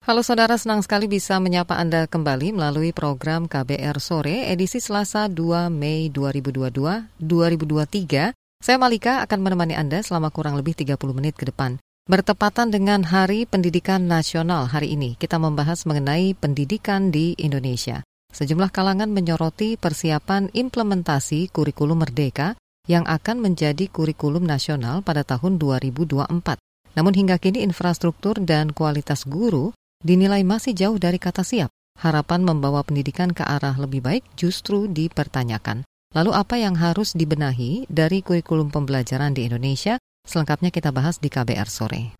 Halo saudara, senang sekali bisa menyapa Anda kembali melalui program KBR Sore edisi Selasa 2 Mei 2022 2023. Saya Malika akan menemani Anda selama kurang lebih 30 menit ke depan. Bertepatan dengan Hari Pendidikan Nasional hari ini, kita membahas mengenai pendidikan di Indonesia. Sejumlah kalangan menyoroti persiapan implementasi kurikulum merdeka yang akan menjadi kurikulum nasional pada tahun 2024. Namun hingga kini infrastruktur dan kualitas guru dinilai masih jauh dari kata siap. Harapan membawa pendidikan ke arah lebih baik justru dipertanyakan. Lalu apa yang harus dibenahi dari kurikulum pembelajaran di Indonesia? Selengkapnya kita bahas di KBR sore.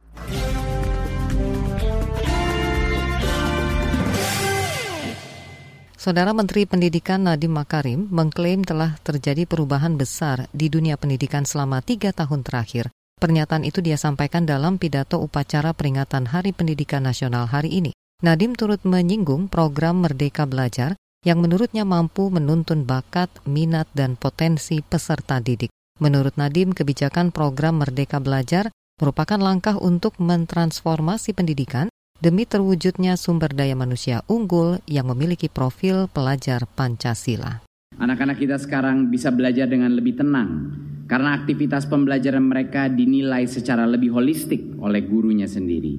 Saudara Menteri Pendidikan Nadiem Makarim mengklaim telah terjadi perubahan besar di dunia pendidikan selama tiga tahun terakhir. Pernyataan itu dia sampaikan dalam pidato upacara peringatan Hari Pendidikan Nasional hari ini. Nadim turut menyinggung program Merdeka Belajar yang menurutnya mampu menuntun bakat, minat, dan potensi peserta didik. Menurut Nadim, kebijakan program Merdeka Belajar merupakan langkah untuk mentransformasi pendidikan demi terwujudnya sumber daya manusia unggul yang memiliki profil pelajar Pancasila. Anak-anak kita sekarang bisa belajar dengan lebih tenang, karena aktivitas pembelajaran mereka dinilai secara lebih holistik oleh gurunya sendiri.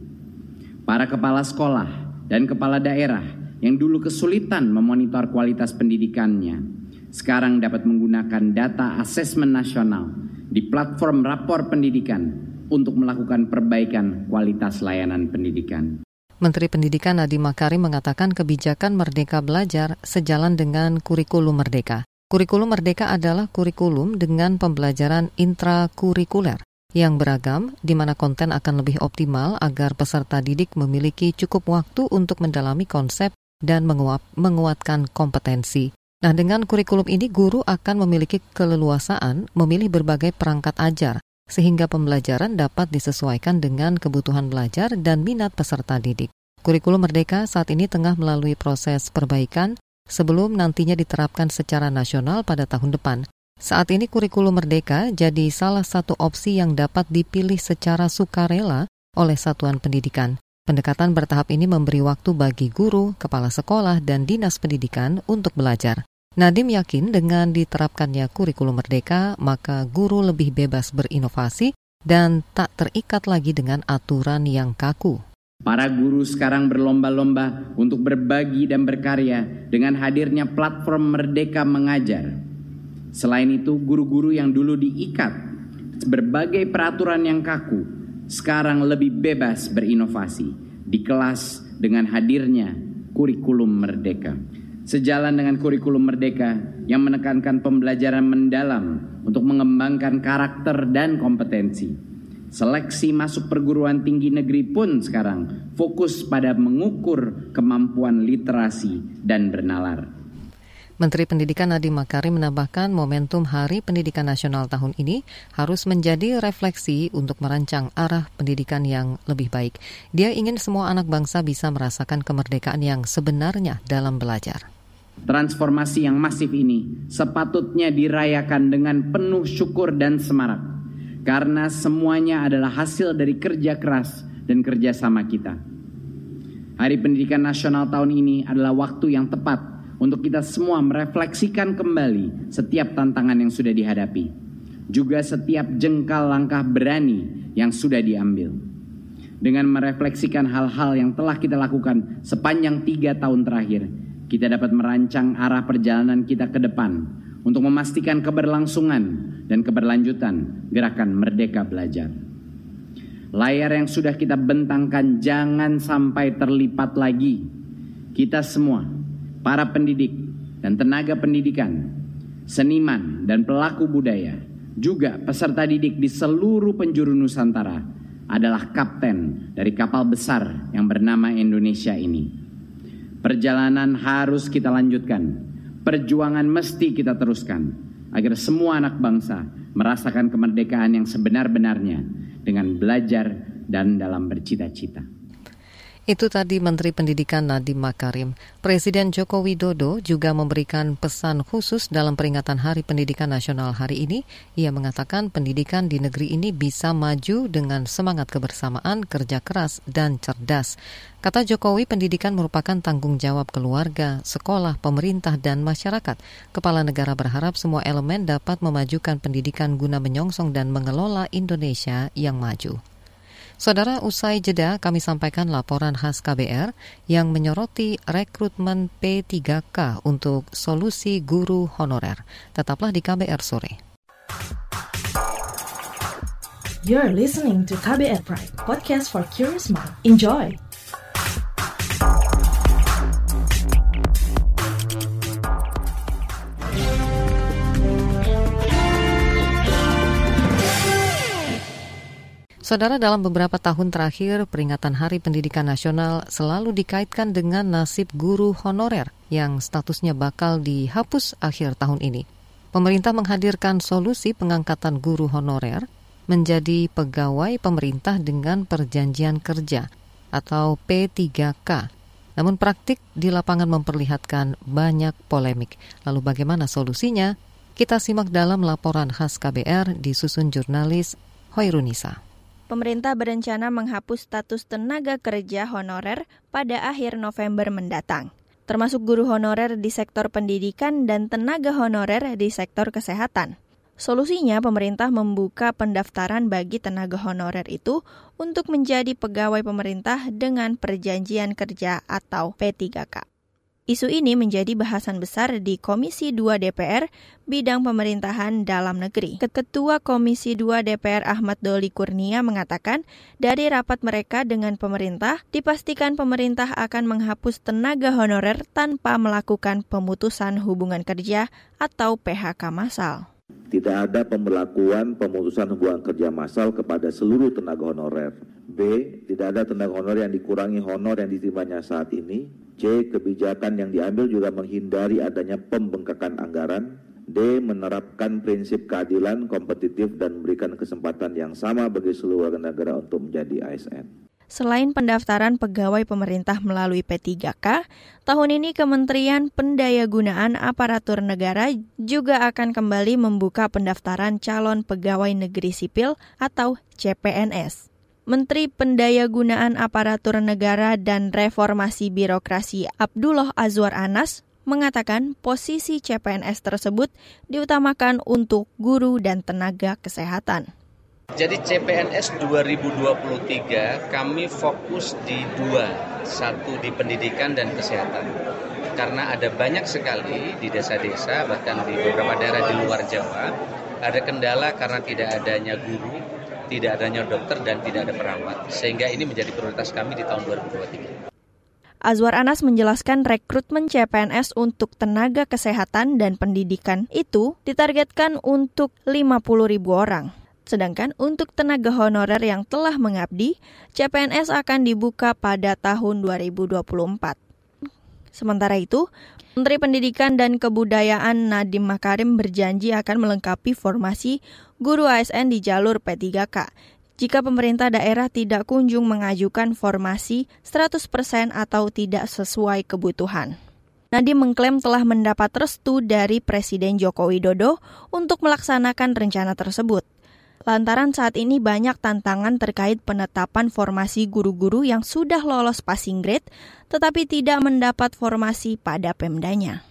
Para kepala sekolah dan kepala daerah yang dulu kesulitan memonitor kualitas pendidikannya, sekarang dapat menggunakan data asesmen nasional di platform rapor pendidikan untuk melakukan perbaikan kualitas layanan pendidikan. Menteri Pendidikan Nadiem Makarim mengatakan kebijakan Merdeka Belajar sejalan dengan kurikulum Merdeka. Kurikulum Merdeka adalah kurikulum dengan pembelajaran intrakurikuler yang beragam, di mana konten akan lebih optimal agar peserta didik memiliki cukup waktu untuk mendalami konsep dan menguap, menguatkan kompetensi. Nah, dengan kurikulum ini, guru akan memiliki keleluasaan memilih berbagai perangkat ajar, sehingga pembelajaran dapat disesuaikan dengan kebutuhan belajar dan minat peserta didik. Kurikulum Merdeka saat ini tengah melalui proses perbaikan sebelum nantinya diterapkan secara nasional pada tahun depan. Saat ini kurikulum merdeka jadi salah satu opsi yang dapat dipilih secara sukarela oleh satuan pendidikan. Pendekatan bertahap ini memberi waktu bagi guru, kepala sekolah, dan dinas pendidikan untuk belajar. Nadim yakin dengan diterapkannya kurikulum merdeka, maka guru lebih bebas berinovasi dan tak terikat lagi dengan aturan yang kaku. Para guru sekarang berlomba-lomba untuk berbagi dan berkarya dengan hadirnya platform Merdeka Mengajar. Selain itu, guru-guru yang dulu diikat berbagai peraturan yang kaku, sekarang lebih bebas berinovasi di kelas dengan hadirnya kurikulum Merdeka. Sejalan dengan kurikulum Merdeka yang menekankan pembelajaran mendalam untuk mengembangkan karakter dan kompetensi Seleksi masuk perguruan tinggi negeri pun sekarang fokus pada mengukur kemampuan literasi dan bernalar. Menteri Pendidikan Nadiem Makarim menambahkan momentum Hari Pendidikan Nasional tahun ini harus menjadi refleksi untuk merancang arah pendidikan yang lebih baik. Dia ingin semua anak bangsa bisa merasakan kemerdekaan yang sebenarnya dalam belajar. Transformasi yang masif ini sepatutnya dirayakan dengan penuh syukur dan semarak karena semuanya adalah hasil dari kerja keras dan kerjasama kita. Hari Pendidikan Nasional tahun ini adalah waktu yang tepat untuk kita semua merefleksikan kembali setiap tantangan yang sudah dihadapi, juga setiap jengkal langkah berani yang sudah diambil. Dengan merefleksikan hal-hal yang telah kita lakukan sepanjang tiga tahun terakhir, kita dapat merancang arah perjalanan kita ke depan untuk memastikan keberlangsungan dan keberlanjutan gerakan Merdeka Belajar. Layar yang sudah kita bentangkan jangan sampai terlipat lagi. Kita semua, para pendidik dan tenaga pendidikan, seniman dan pelaku budaya, juga peserta didik di seluruh penjuru Nusantara adalah kapten dari kapal besar yang bernama Indonesia ini. Perjalanan harus kita lanjutkan Perjuangan mesti kita teruskan agar semua anak bangsa merasakan kemerdekaan yang sebenar-benarnya dengan belajar dan dalam bercita-cita. Itu tadi Menteri Pendidikan Nadiem Makarim. Presiden Joko Widodo juga memberikan pesan khusus dalam peringatan Hari Pendidikan Nasional hari ini. Ia mengatakan pendidikan di negeri ini bisa maju dengan semangat kebersamaan, kerja keras, dan cerdas. Kata Jokowi, pendidikan merupakan tanggung jawab keluarga, sekolah, pemerintah, dan masyarakat. Kepala negara berharap semua elemen dapat memajukan pendidikan guna menyongsong dan mengelola Indonesia yang maju. Saudara, usai jeda kami sampaikan laporan khas KBR yang menyoroti rekrutmen P3K untuk solusi guru honorer. Tetaplah di KBR sore. You're listening to KBR Pride, podcast for curious mind. Enjoy! Saudara, dalam beberapa tahun terakhir, peringatan Hari Pendidikan Nasional selalu dikaitkan dengan nasib guru honorer yang statusnya bakal dihapus akhir tahun ini. Pemerintah menghadirkan solusi pengangkatan guru honorer menjadi pegawai pemerintah dengan perjanjian kerja atau P3K. Namun praktik di lapangan memperlihatkan banyak polemik. Lalu bagaimana solusinya? Kita simak dalam laporan khas KBR disusun jurnalis Hoirunisa pemerintah berencana menghapus status tenaga kerja honorer pada akhir November mendatang, termasuk guru honorer di sektor pendidikan dan tenaga honorer di sektor kesehatan. Solusinya, pemerintah membuka pendaftaran bagi tenaga honorer itu untuk menjadi pegawai pemerintah dengan perjanjian kerja atau P3K. Isu ini menjadi bahasan besar di Komisi 2 DPR bidang pemerintahan dalam negeri. Ketua Komisi 2 DPR Ahmad Doli Kurnia mengatakan, dari rapat mereka dengan pemerintah, dipastikan pemerintah akan menghapus tenaga honorer tanpa melakukan pemutusan hubungan kerja atau PHK massal. Tidak ada pemberlakuan pemutusan hubungan kerja massal kepada seluruh tenaga honorer. B. Tidak ada tenaga honorer yang dikurangi honor yang diterimanya saat ini C. Kebijakan yang diambil juga menghindari adanya pembengkakan anggaran. D. Menerapkan prinsip keadilan, kompetitif, dan memberikan kesempatan yang sama bagi seluruh negara untuk menjadi ASN. Selain pendaftaran pegawai pemerintah melalui P3K, tahun ini Kementerian Pendayagunaan Aparatur Negara juga akan kembali membuka pendaftaran calon pegawai negeri sipil atau CPNS. Menteri Pendayagunaan Aparatur Negara dan Reformasi Birokrasi Abdullah Azwar Anas mengatakan posisi CPNS tersebut diutamakan untuk guru dan tenaga kesehatan. Jadi CPNS 2023 kami fokus di dua, satu di pendidikan dan kesehatan. Karena ada banyak sekali di desa-desa bahkan di beberapa daerah di luar Jawa ada kendala karena tidak adanya guru, tidak adanya dokter dan tidak ada perawat. Sehingga ini menjadi prioritas kami di tahun 2023. Azwar Anas menjelaskan rekrutmen CPNS untuk tenaga kesehatan dan pendidikan itu ditargetkan untuk 50 ribu orang. Sedangkan untuk tenaga honorer yang telah mengabdi, CPNS akan dibuka pada tahun 2024. Sementara itu, Menteri Pendidikan dan Kebudayaan Nadiem Makarim berjanji akan melengkapi formasi guru ASN di jalur P3K jika pemerintah daerah tidak kunjung mengajukan formasi 100% atau tidak sesuai kebutuhan. Nadiem mengklaim telah mendapat restu dari Presiden Joko Widodo untuk melaksanakan rencana tersebut lantaran saat ini banyak tantangan terkait penetapan formasi guru-guru yang sudah lolos passing grade tetapi tidak mendapat formasi pada Pemdanya.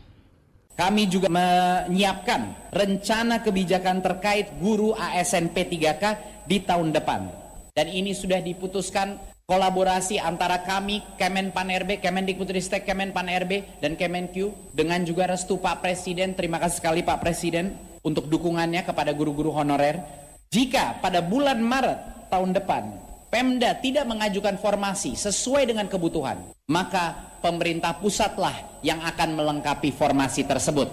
Kami juga menyiapkan rencana kebijakan terkait guru ASN P3K di tahun depan. Dan ini sudah diputuskan kolaborasi antara kami, Kemenpan RB, Kemendikbudristek, Kemenpan RB, dan Kemenq dengan juga restu Pak Presiden. Terima kasih sekali Pak Presiden untuk dukungannya kepada guru-guru honorer jika pada bulan Maret tahun depan Pemda tidak mengajukan formasi sesuai dengan kebutuhan, maka pemerintah pusatlah yang akan melengkapi formasi tersebut.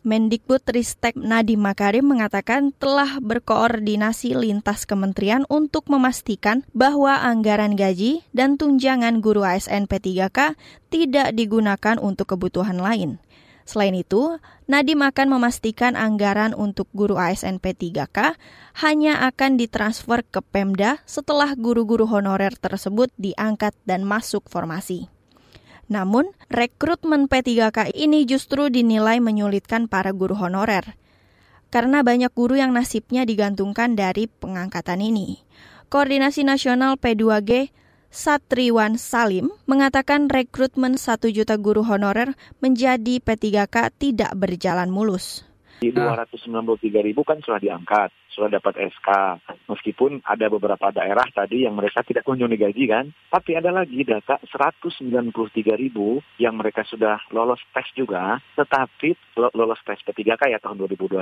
Mendikbud Ristek Nadiem Makarim mengatakan telah berkoordinasi lintas kementerian untuk memastikan bahwa anggaran gaji dan tunjangan guru ASN P3K tidak digunakan untuk kebutuhan lain. Selain itu, Nadim akan memastikan anggaran untuk guru ASN P3K hanya akan ditransfer ke Pemda setelah guru-guru honorer tersebut diangkat dan masuk formasi. Namun, rekrutmen P3K ini justru dinilai menyulitkan para guru honorer karena banyak guru yang nasibnya digantungkan dari pengangkatan ini. Koordinasi Nasional P2G Satriwan Salim mengatakan rekrutmen 1 juta guru honorer menjadi P3K tidak berjalan mulus. Di 293 ribu kan sudah diangkat, sudah dapat SK. Meskipun ada beberapa daerah tadi yang mereka tidak kunjung digaji kan, tapi ada lagi data 193 ribu yang mereka sudah lolos tes juga, tetapi lolos tes P3K ya tahun 2021,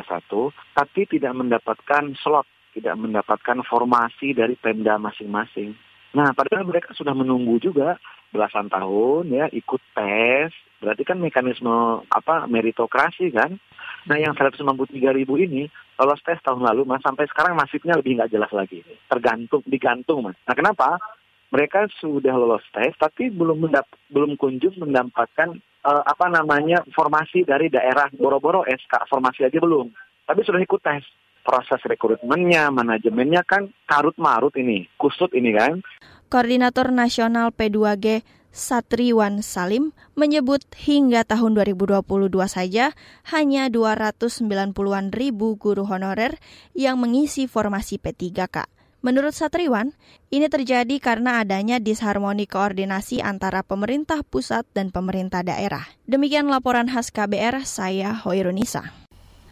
tapi tidak mendapatkan slot, tidak mendapatkan formasi dari Pemda masing-masing. Nah, padahal mereka sudah menunggu juga belasan tahun ya ikut tes. Berarti kan mekanisme apa meritokrasi kan. Nah, yang 193 ribu ini lolos tes tahun lalu, mas sampai sekarang nasibnya lebih nggak jelas lagi. Tergantung, digantung mas. Nah, kenapa? Mereka sudah lolos tes, tapi belum mendap belum kunjung mendapatkan uh, apa namanya formasi dari daerah boro-boro SK formasi aja belum. Tapi sudah ikut tes proses rekrutmennya, manajemennya kan karut marut ini, kusut ini kan. Koordinator Nasional P2G Satriwan Salim menyebut hingga tahun 2022 saja hanya 290-an ribu guru honorer yang mengisi formasi P3K. Menurut Satriwan, ini terjadi karena adanya disharmoni koordinasi antara pemerintah pusat dan pemerintah daerah. Demikian laporan khas KBR, saya Hoirunisa.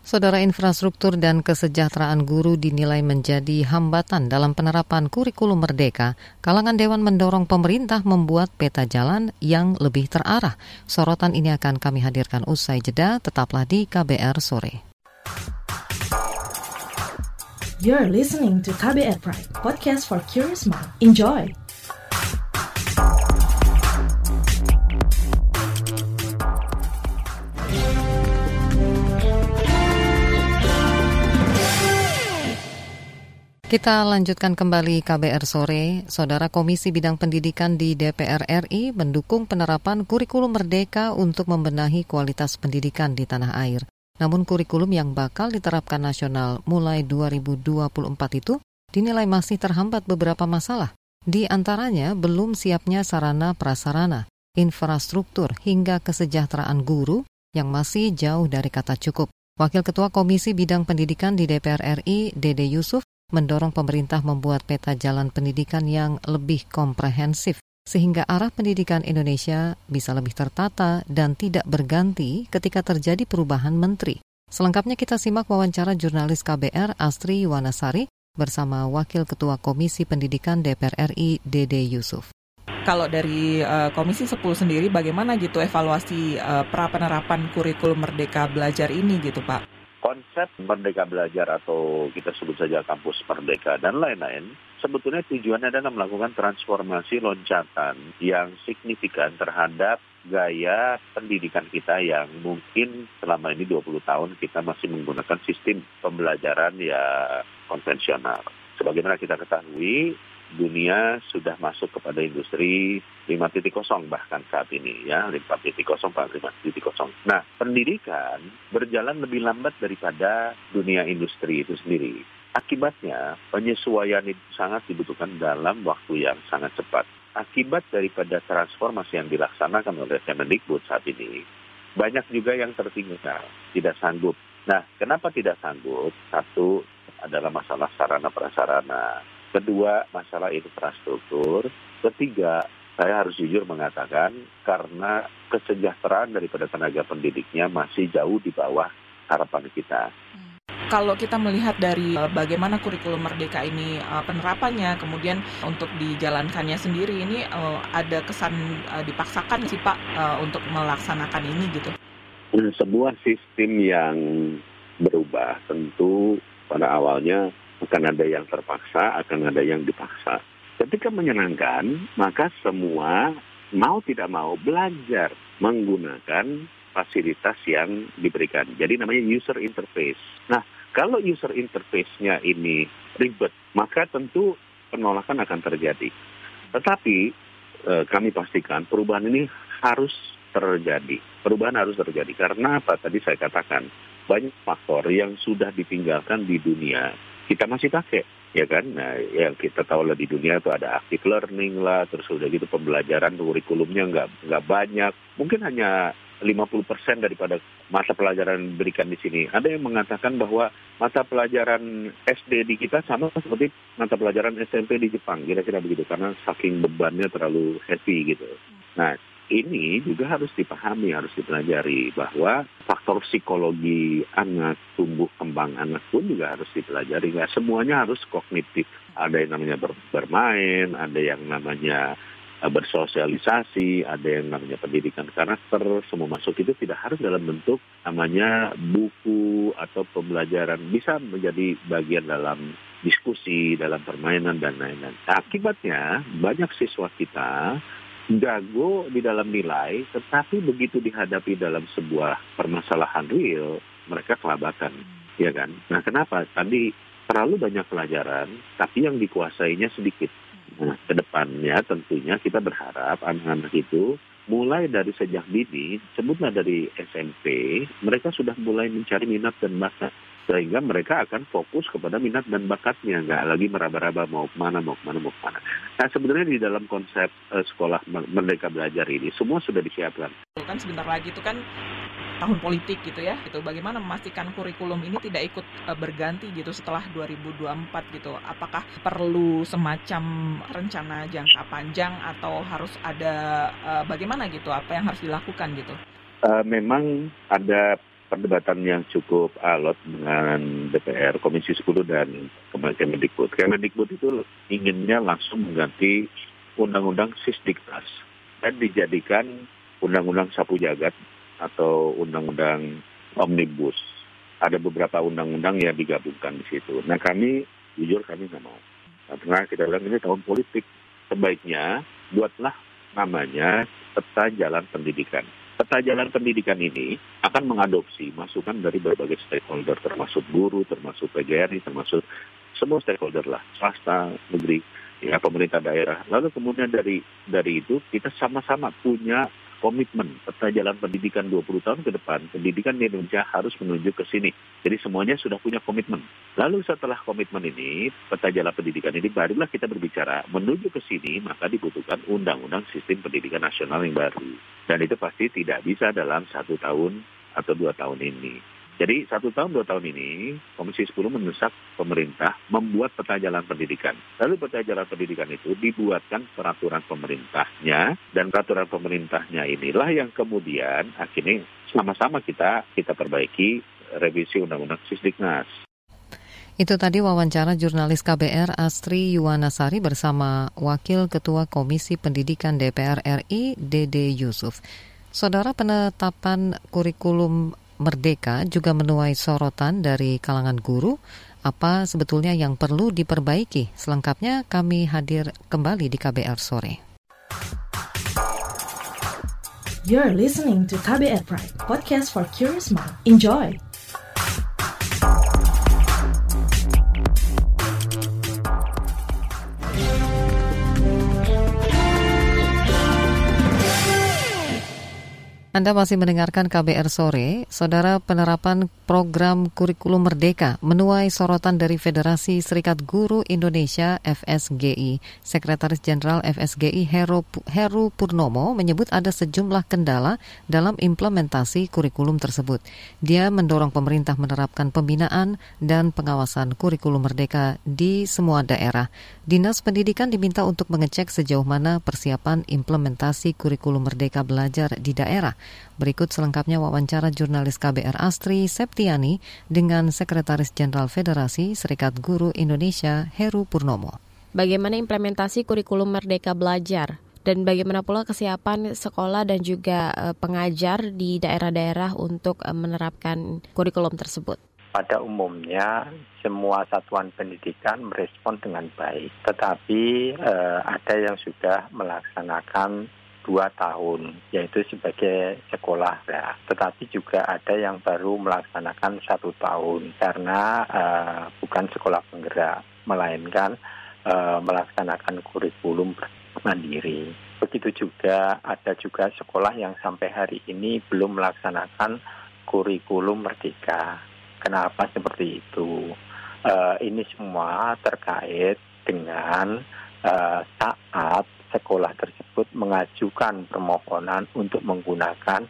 Saudara infrastruktur dan kesejahteraan guru dinilai menjadi hambatan dalam penerapan kurikulum merdeka. Kalangan Dewan mendorong pemerintah membuat peta jalan yang lebih terarah. Sorotan ini akan kami hadirkan usai jeda, tetaplah di KBR sore. You're listening to KBR Pride, podcast for curious mind. Enjoy! Kita lanjutkan kembali KBR sore. Saudara Komisi Bidang Pendidikan di DPR RI mendukung penerapan kurikulum merdeka untuk membenahi kualitas pendidikan di tanah air. Namun kurikulum yang bakal diterapkan nasional mulai 2024 itu dinilai masih terhambat beberapa masalah. Di antaranya belum siapnya sarana prasarana, infrastruktur hingga kesejahteraan guru yang masih jauh dari kata cukup. Wakil Ketua Komisi Bidang Pendidikan di DPR RI, Dede Yusuf, mendorong pemerintah membuat peta jalan pendidikan yang lebih komprehensif sehingga arah pendidikan Indonesia bisa lebih tertata dan tidak berganti ketika terjadi perubahan menteri. Selengkapnya kita simak wawancara jurnalis KBR Astri Wanasari bersama Wakil Ketua Komisi Pendidikan DPR RI Dede Yusuf. Kalau dari uh, Komisi 10 sendiri bagaimana gitu evaluasi uh, pra penerapan kurikulum Merdeka Belajar ini gitu Pak? Konsep Merdeka Belajar atau kita sebut saja kampus Merdeka dan lain-lain, sebetulnya tujuannya adalah melakukan transformasi loncatan yang signifikan terhadap gaya pendidikan kita yang mungkin selama ini 20 tahun kita masih menggunakan sistem pembelajaran ya konvensional. Sebagaimana kita ketahui, dunia sudah masuk kepada industri 5.0 bahkan saat ini ya 4.0 5.0. Nah, pendidikan berjalan lebih lambat daripada dunia industri itu sendiri. Akibatnya, penyesuaian itu sangat dibutuhkan dalam waktu yang sangat cepat. Akibat daripada transformasi yang dilaksanakan oleh Kemendikbud saat ini, banyak juga yang tertinggal, tidak sanggup. Nah, kenapa tidak sanggup? Satu adalah masalah sarana prasarana Kedua, masalah infrastruktur. Ketiga, saya harus jujur mengatakan karena kesejahteraan daripada tenaga pendidiknya masih jauh di bawah harapan kita. Kalau kita melihat dari uh, bagaimana kurikulum merdeka ini uh, penerapannya, kemudian untuk dijalankannya sendiri ini uh, ada kesan dipaksakan sih Pak untuk melaksanakan ini gitu. Sebuah sistem yang berubah tentu pada awalnya akan ada yang terpaksa, akan ada yang dipaksa. Ketika menyenangkan, maka semua mau tidak mau belajar menggunakan fasilitas yang diberikan. Jadi namanya user interface. Nah, kalau user interface-nya ini ribet, maka tentu penolakan akan terjadi. Tetapi eh, kami pastikan perubahan ini harus terjadi. Perubahan harus terjadi. Karena apa? Tadi saya katakan, banyak faktor yang sudah ditinggalkan di dunia, kita masih pakai. Ya kan, nah yang kita tahu lah di dunia itu ada active learning lah, terus udah gitu pembelajaran kurikulumnya nggak nggak banyak, mungkin hanya 50% daripada masa pelajaran diberikan di sini. Ada yang mengatakan bahwa mata pelajaran SD di kita sama seperti mata pelajaran SMP di Jepang, kira-kira begitu, karena saking bebannya terlalu heavy gitu. Nah, ini juga harus dipahami, harus dipelajari bahwa faktor psikologi anak, tumbuh kembang anak pun juga harus dipelajari. Nggak semuanya harus kognitif. Ada yang namanya bermain, ada yang namanya eh, bersosialisasi, ada yang namanya pendidikan karakter, semua masuk itu tidak harus dalam bentuk namanya buku atau pembelajaran. Bisa menjadi bagian dalam diskusi, dalam permainan, dan lain-lain. Akibatnya, banyak siswa kita jago di dalam nilai, tetapi begitu dihadapi dalam sebuah permasalahan real, mereka kelabakan, ya kan? Nah, kenapa? Tadi terlalu banyak pelajaran, tapi yang dikuasainya sedikit. Nah, ke depannya tentunya kita berharap anak-anak itu mulai dari sejak dini, sebutlah dari SMP, mereka sudah mulai mencari minat dan bakat sehingga mereka akan fokus kepada minat dan bakatnya. Nggak lagi meraba-raba mau ke mana mau ke mana mau ke mana. Nah sebenarnya di dalam konsep uh, sekolah merdeka belajar ini semua sudah disiapkan. Kan sebentar lagi itu kan tahun politik gitu ya itu bagaimana memastikan kurikulum ini tidak ikut uh, berganti gitu setelah 2024 gitu? Apakah perlu semacam rencana jangka panjang atau harus ada uh, bagaimana gitu? Apa yang harus dilakukan gitu? Uh, memang ada perdebatan yang cukup alot dengan DPR, Komisi 10 dan Kemendikbud. Kemendikbud itu inginnya langsung mengganti Undang-Undang Sisdiknas dan dijadikan Undang-Undang Sapu Jagat atau Undang-Undang Omnibus. Ada beberapa undang-undang yang digabungkan di situ. Nah kami, jujur kami nggak mau. Karena kita bilang ini tahun politik. Sebaiknya buatlah namanya peta jalan pendidikan peta jalan pendidikan ini akan mengadopsi masukan dari berbagai stakeholder, termasuk guru, termasuk PGRI, termasuk semua stakeholder lah, swasta, negeri, ya pemerintah daerah. Lalu kemudian dari dari itu kita sama-sama punya komitmen peta jalan pendidikan 20 tahun ke depan, pendidikan di Indonesia harus menuju ke sini. Jadi semuanya sudah punya komitmen. Lalu setelah komitmen ini, peta jalan pendidikan ini barulah kita berbicara menuju ke sini, maka dibutuhkan undang-undang sistem pendidikan nasional yang baru. Dan itu pasti tidak bisa dalam satu tahun atau dua tahun ini. Jadi satu tahun dua tahun ini Komisi 10 mendesak pemerintah membuat peta jalan pendidikan. Lalu peta jalan pendidikan itu dibuatkan peraturan pemerintahnya dan peraturan pemerintahnya inilah yang kemudian akhirnya sama-sama kita kita perbaiki revisi Undang-Undang Sisdiknas. Itu tadi wawancara jurnalis KBR Astri Yuwanasari bersama Wakil Ketua Komisi Pendidikan DPR RI Dede Yusuf. Saudara penetapan kurikulum Merdeka juga menuai sorotan dari kalangan guru. Apa sebetulnya yang perlu diperbaiki? Selengkapnya kami hadir kembali di KBR sore. You're listening to KBR Pride, podcast for curious mind. Enjoy! Anda masih mendengarkan KBR sore. Saudara penerapan program kurikulum merdeka menuai sorotan dari Federasi Serikat Guru Indonesia FSGI. Sekretaris Jenderal FSGI Heru, Heru Purnomo menyebut ada sejumlah kendala dalam implementasi kurikulum tersebut. Dia mendorong pemerintah menerapkan pembinaan dan pengawasan kurikulum merdeka di semua daerah. Dinas Pendidikan diminta untuk mengecek sejauh mana persiapan implementasi kurikulum merdeka belajar di daerah. Berikut selengkapnya wawancara jurnalis KBR Astri Septiani dengan Sekretaris Jenderal Federasi Serikat Guru Indonesia Heru Purnomo. Bagaimana implementasi kurikulum Merdeka Belajar dan bagaimana pula kesiapan sekolah dan juga eh, pengajar di daerah-daerah untuk eh, menerapkan kurikulum tersebut? Pada umumnya semua satuan pendidikan merespon dengan baik, tetapi eh, ada yang sudah melaksanakan dua tahun, yaitu sebagai sekolah. Ya. Tetapi juga ada yang baru melaksanakan satu tahun karena uh, bukan sekolah penggerak, melainkan uh, melaksanakan kurikulum mandiri. Begitu juga ada juga sekolah yang sampai hari ini belum melaksanakan kurikulum merdeka. Kenapa seperti itu? Uh, ini semua terkait dengan uh, saat sekolah tersebut mengajukan permohonan untuk menggunakan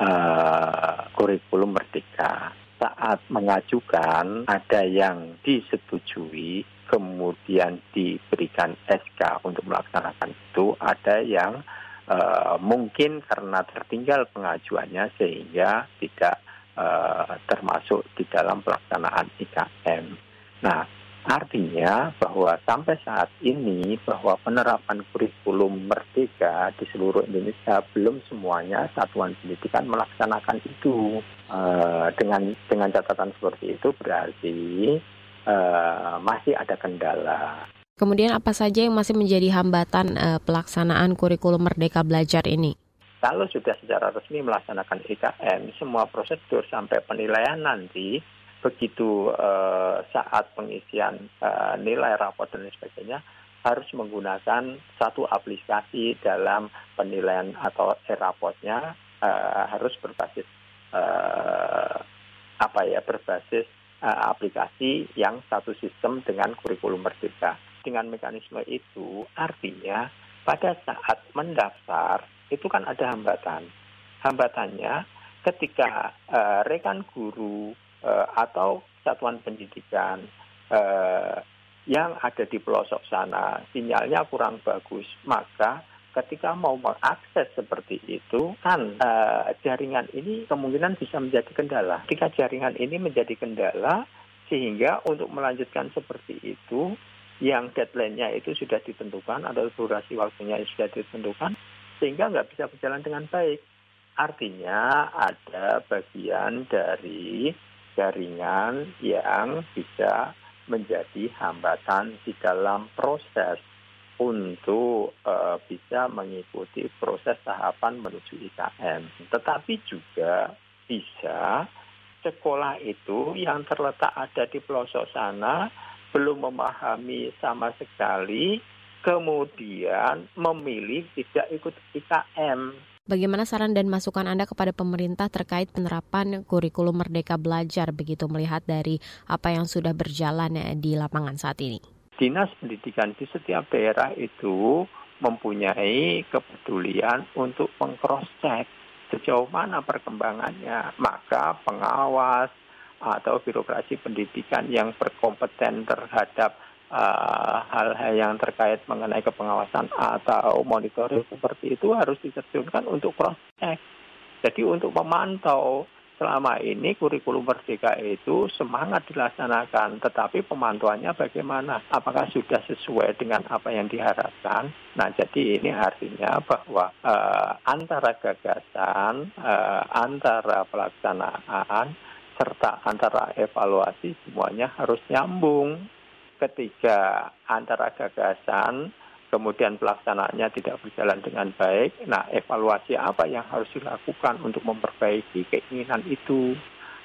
uh, kurikulum merdeka. Saat mengajukan ada yang disetujui kemudian diberikan SK untuk melaksanakan itu, ada yang uh, mungkin karena tertinggal pengajuannya sehingga tidak uh, termasuk di dalam pelaksanaan IKM. Nah, Artinya bahwa sampai saat ini bahwa penerapan kurikulum merdeka di seluruh Indonesia belum semuanya satuan pendidikan melaksanakan itu. Uh, dengan dengan catatan seperti itu berarti uh, masih ada kendala. Kemudian apa saja yang masih menjadi hambatan uh, pelaksanaan kurikulum merdeka belajar ini? Kalau sudah secara resmi melaksanakan IKM, semua prosedur sampai penilaian nanti begitu uh, saat pengisian uh, nilai rapor dan sebagainya harus menggunakan satu aplikasi dalam penilaian atau e-raportnya uh, harus berbasis uh, apa ya berbasis uh, aplikasi yang satu sistem dengan kurikulum merdeka. Dengan mekanisme itu artinya pada saat mendaftar itu kan ada hambatan. Hambatannya ketika uh, rekan guru uh, atau satuan pendidikan uh, yang ada di pelosok sana sinyalnya kurang bagus, maka ketika mau mengakses seperti itu kan uh, jaringan ini kemungkinan bisa menjadi kendala. Ketika jaringan ini menjadi kendala sehingga untuk melanjutkan seperti itu yang deadline-nya itu sudah ditentukan atau durasi waktunya sudah ditentukan sehingga nggak bisa berjalan dengan baik. Artinya ada bagian dari jaringan yang bisa menjadi hambatan di dalam proses untuk uh, bisa mengikuti proses tahapan menuju IKM. Tetapi juga bisa sekolah itu yang terletak ada di pelosok sana belum memahami sama sekali, kemudian memilih tidak ikut IKM. Bagaimana saran dan masukan Anda kepada pemerintah terkait penerapan kurikulum Merdeka Belajar begitu melihat dari apa yang sudah berjalan di lapangan saat ini? Dinas pendidikan di setiap daerah itu mempunyai kepedulian untuk mengcross-check sejauh mana perkembangannya. Maka pengawas atau birokrasi pendidikan yang berkompeten terhadap hal-hal uh, yang terkait mengenai kepengawasan atau monitoring seperti itu harus diterjunkan untuk check. Jadi untuk memantau selama ini kurikulum merdeka itu semangat dilaksanakan, tetapi pemantauannya bagaimana? Apakah sudah sesuai dengan apa yang diharapkan? Nah, jadi ini artinya bahwa uh, antara gagasan, uh, antara pelaksanaan, serta antara evaluasi semuanya harus nyambung ketika antara gagasan kemudian pelaksanaannya tidak berjalan dengan baik, nah evaluasi apa yang harus dilakukan untuk memperbaiki keinginan itu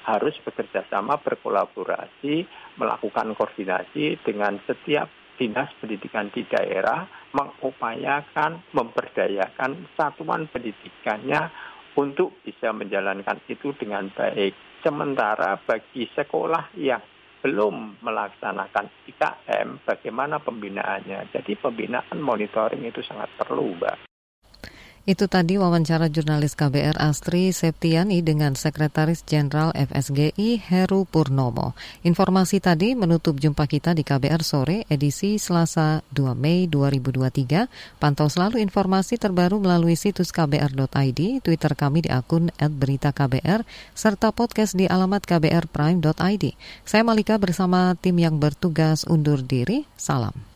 harus bekerja sama berkolaborasi melakukan koordinasi dengan setiap dinas pendidikan di daerah mengupayakan memberdayakan satuan pendidikannya untuk bisa menjalankan itu dengan baik. Sementara bagi sekolah yang belum melaksanakan IKM, bagaimana pembinaannya. Jadi pembinaan monitoring itu sangat perlu, Mbak. Itu tadi wawancara jurnalis KBR Astri Septiani dengan Sekretaris Jenderal FSGI Heru Purnomo. Informasi tadi menutup jumpa kita di KBR sore edisi Selasa 2 Mei 2023. Pantau selalu informasi terbaru melalui situs kbr.id, Twitter kami di akun @beritaKBR serta podcast di alamat kbrprime.id. Saya Malika bersama tim yang bertugas undur diri. Salam.